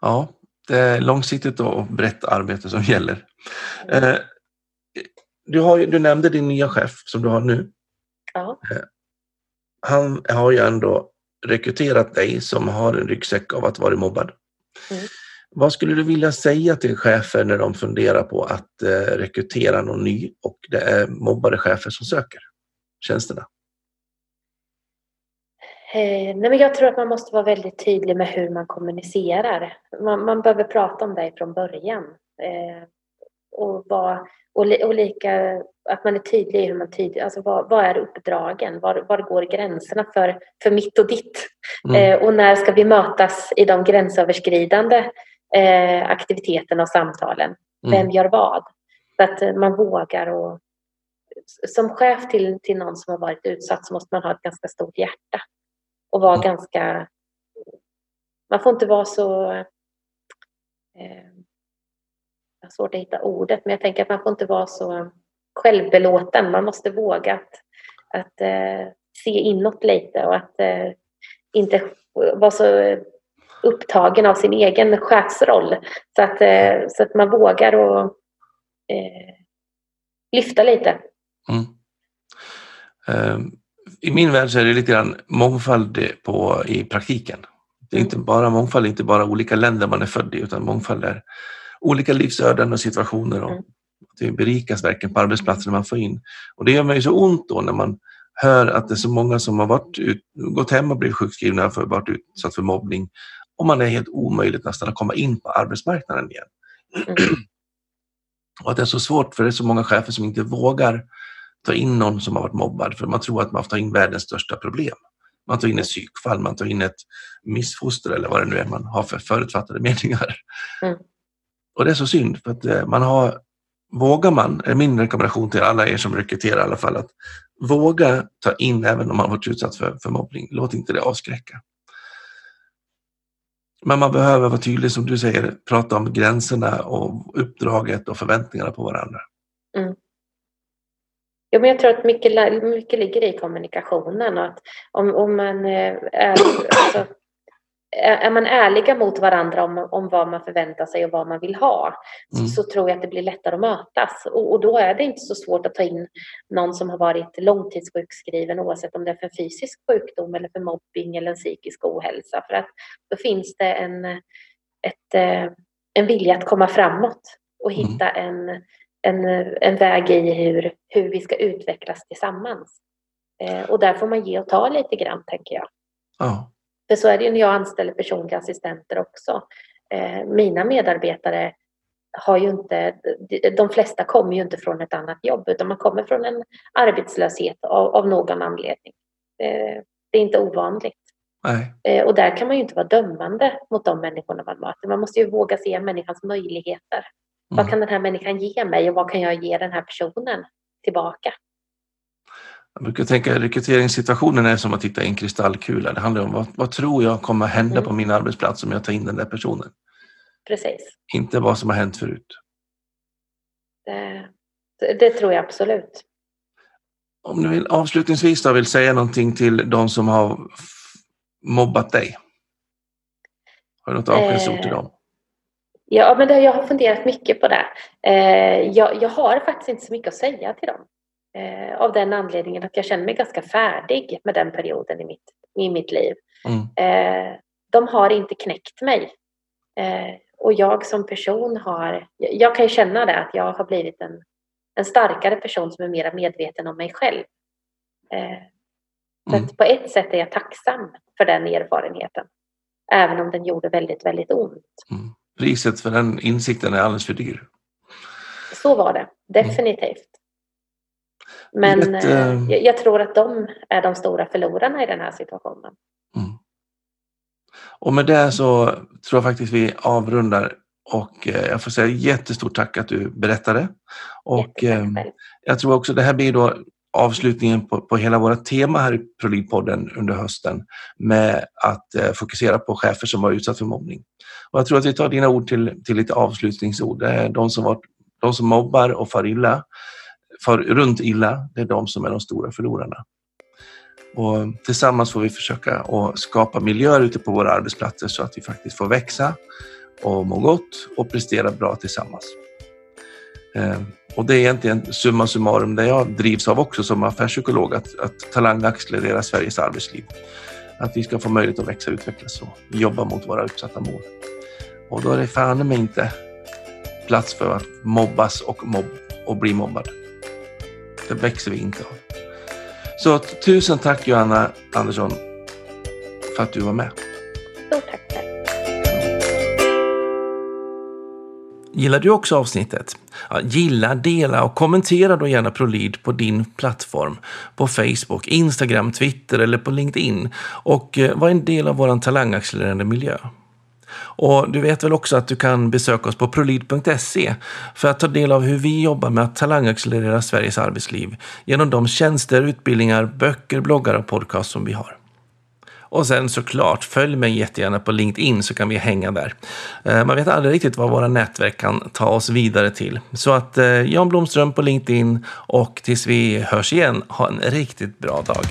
Ja, det är långsiktigt och brett arbete som gäller. Mm. Du, har, du nämnde din nya chef som du har nu. Ja. Eh, han har ju ändå rekryterat dig som har en ryggsäck av att vara mobbad. Mm. Vad skulle du vilja säga till chefer när de funderar på att eh, rekrytera någon ny och det är mobbade chefer som söker tjänsterna? Eh, nej men jag tror att man måste vara väldigt tydlig med hur man kommunicerar. Man, man behöver prata om det från början. Eh, och, vad, och, och lika att man är tydlig i hur man tydlig, alltså vad, vad är uppdragen? Var, var går gränserna för, för mitt och ditt? Mm. Eh, och när ska vi mötas i de gränsöverskridande eh, aktiviteterna och samtalen? Mm. Vem gör vad? Så att man vågar och som chef till, till någon som har varit utsatt så måste man ha ett ganska stort hjärta och vara mm. ganska... Man får inte vara så... Eh, jag har svårt att hitta ordet, men jag tänker att man får inte vara så självbelåten. Man måste våga att, att eh, se inåt lite och att eh, inte vara så upptagen av sin egen chefsroll. Så att, eh, så att man vågar och eh, lyfta lite. Mm. Ehm, I min värld så är det lite grann mångfald på, i praktiken. Det är inte mm. bara mångfald, inte bara olika länder man är född i, utan mångfald är olika livsöden och situationer. Och mm. Det berikas verkligen på arbetsplatsen när man får in. Och det gör mig så ont då när man hör att det är så många som har varit ut, gått hem och blivit sjukskrivna för att varit utsatt för mobbning. Och man är helt omöjligt nästan att komma in på arbetsmarknaden igen. Mm. och att det är så svårt för det är så många chefer som inte vågar ta in någon som har varit mobbad för man tror att man får ta in världens största problem. Man tar in ett psykfall, man tar in ett missfoster eller vad det nu är man har för förutfattade meningar. Mm. Och det är så synd för att eh, man har, vågar man, är min rekommendation till alla er som rekryterar i alla fall, att våga ta in även om man varit utsatt för, för mobbning. Låt inte det avskräcka. Men man behöver vara tydlig som du säger, prata om gränserna och uppdraget och förväntningarna på varandra. Mm. Jo, men jag tror att mycket, mycket ligger i kommunikationen och att om, om man eh, är, alltså, är man ärliga mot varandra om, om vad man förväntar sig och vad man vill ha mm. så, så, tror jag att det blir lättare att mötas. Och, och, då är det inte så svårt att ta in någon som har varit långtidssjukskriven oavsett om det är för fysisk sjukdom eller för mobbing eller en psykisk ohälsa. För att då finns det en, ett, eh, en vilja att komma framåt och mm. hitta mm. en, en, en väg i hur, hur vi ska utvecklas tillsammans. Eh, och där får man ge och ta lite grann, tänker jag. Ja. För så är det ju när jag anställer personliga assistenter också. Eh, mina medarbetare har ju inte, de flesta kommer ju inte från ett annat jobb utan man kommer från en arbetslöshet av, av någon anledning. Eh, det är inte ovanligt. Eh, och där kan man ju inte vara dömande mot de människorna man möter. Man måste ju våga se människans möjligheter. Mm. Vad kan den här människan ge mig och vad kan jag ge den här personen tillbaka? Jag brukar tänka att rekryteringssituationen är som att titta i en kristallkula. Det handlar om vad, vad tror jag kommer hända mm. på min arbetsplats om jag tar in den där personen. Precis. Inte vad som har hänt förut. Det, det tror jag absolut. Om du vill avslutningsvis då vill säga någonting till de som har mobbat dig? Har du något avskedsord till dem? Ja, men det, jag har funderat mycket på det. Eh, jag, jag, har faktiskt inte så mycket att säga till dem. Eh, av den anledningen att jag känner mig ganska färdig med den perioden i mitt, i mitt liv. Mm. Eh, de har inte knäckt mig. Eh, och jag som person har, jag kan känna det att jag har blivit en, en starkare person som är mer medveten om mig själv. Eh, så mm. på ett sätt är jag tacksam för den erfarenheten. Även om den gjorde väldigt, väldigt ont. Mm. Priset för den insikten är alldeles för dyr. Så var det, definitivt. Men Ett, äh... jag, jag, tror att de är de stora förlorarna i den här situationen. Mm. Och med det så tror jag faktiskt vi avrundar och eh, jag får säga jättestort tack att du berättade. Och jag tror också det här blir då avslutningen på, på hela vårt tema här i Prolidpodden under hösten med att eh, fokusera på chefer som var utsatt för mobbning. Och jag tror att vi tar dina ord till, till lite avslutningsord. Det är de som, var, de som mobbar och far illa, far runt illa, det är de som är de stora förlorarna. Och tillsammans får vi försöka att skapa miljöer ute på våra arbetsplatser så att vi faktiskt får växa och må gott och prestera bra tillsammans. Eh, och det är egentligen summa summarum det jag drivs av också som affärspsykolog, att, att talang accelererar Sveriges arbetsliv. Att vi ska få möjlighet att växa och utvecklas och jobba mot våra uppsatta mål. Och då är det fan mig inte plats för att mobbas och, mobb och bli mobbad. Det växer vi inte av. Så tusen tack Johanna Andersson för att du var med. Stort tack. Gillar du också avsnittet? Ja, gilla, dela och kommentera då gärna ProLead på din plattform. På Facebook, Instagram, Twitter eller på LinkedIn. Och eh, var en del av vår talangaccelererande miljö. Och du vet väl också att du kan besöka oss på prolid.se för att ta del av hur vi jobbar med att talangaccelerera Sveriges arbetsliv genom de tjänster, utbildningar, böcker, bloggar och podcast som vi har. Och sen såklart, följ mig jättegärna på LinkedIn så kan vi hänga där. Eh, man vet aldrig riktigt vad våra nätverk kan ta oss vidare till. Så att eh, Jan Blomström på LinkedIn och tills vi hörs igen, ha en riktigt bra dag.